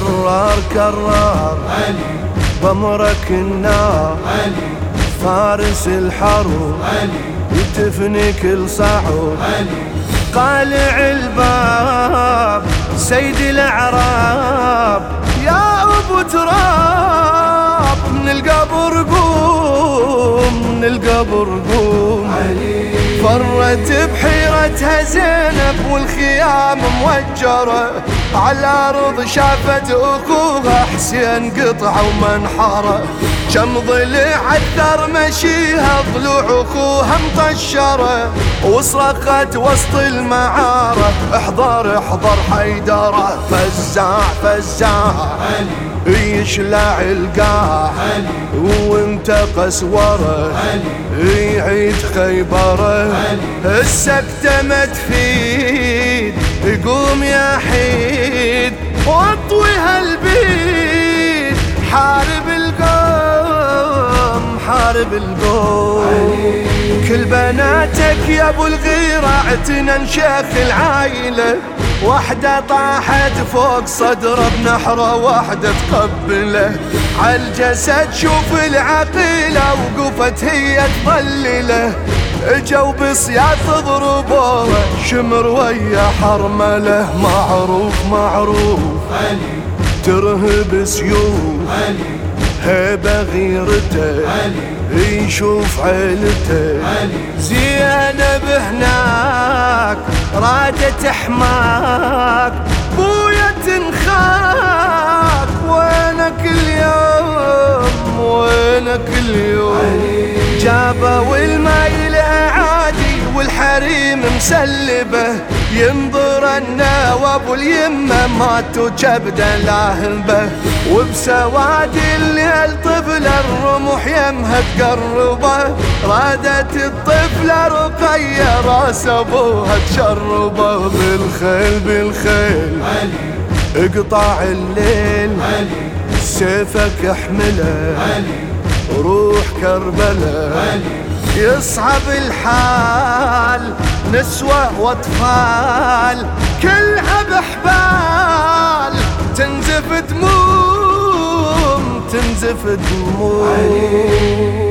كرار كرار. علي. بمرك النار. علي. فارس الحرب علي. يتفني كل صعب علي. قالع الباب. سيد الأعراب. يا أبو تراب. من القبر قوم من القبر قوم. علي. فرت بحيرتها زينب والخيام موجرة. على الأرض شافت أخوها حسين قطع ومنحرة. كم ضلع عثر مشيها ضلوع أخوها مطشرة. وصرخت وسط المعارة. احضر احضر حيدرة. فزاع فزاع علي يشلع القاع ورا علي يعيد خيبرة. السكتة ما تفيد قوم يا حيد واطوي هالبيد حارب القوم حارب القوم. كل بناتك يا أبو الغيرة اعتنن شيخ العايلة. واحدة طاحت فوق صدره بنحرة واحدة تقبله. عالجسد شوف العقيلة وقفت هي تظلله. اجوا بصياط ضربوه شمر ويا حرملة. معروف معروف. علي ترهب سيوف. علي. هيبة غيرته. علي. يشوف عيلته زينب هناك رادت حماك مسلبة ينظر النواب واليمه ماتوا كبدا لاهبه وبسواد الليل طفل الرمح يمها تقربه رادت الطفلة رقية راس أبوها تشربه. بالخيل بالخيل علي اقطع الليل. علي سيفك احمله علي روح كربلاء علي يصعب الحال نسوة وأطفال كلها بحبال تنزف دموم تنزف دموم.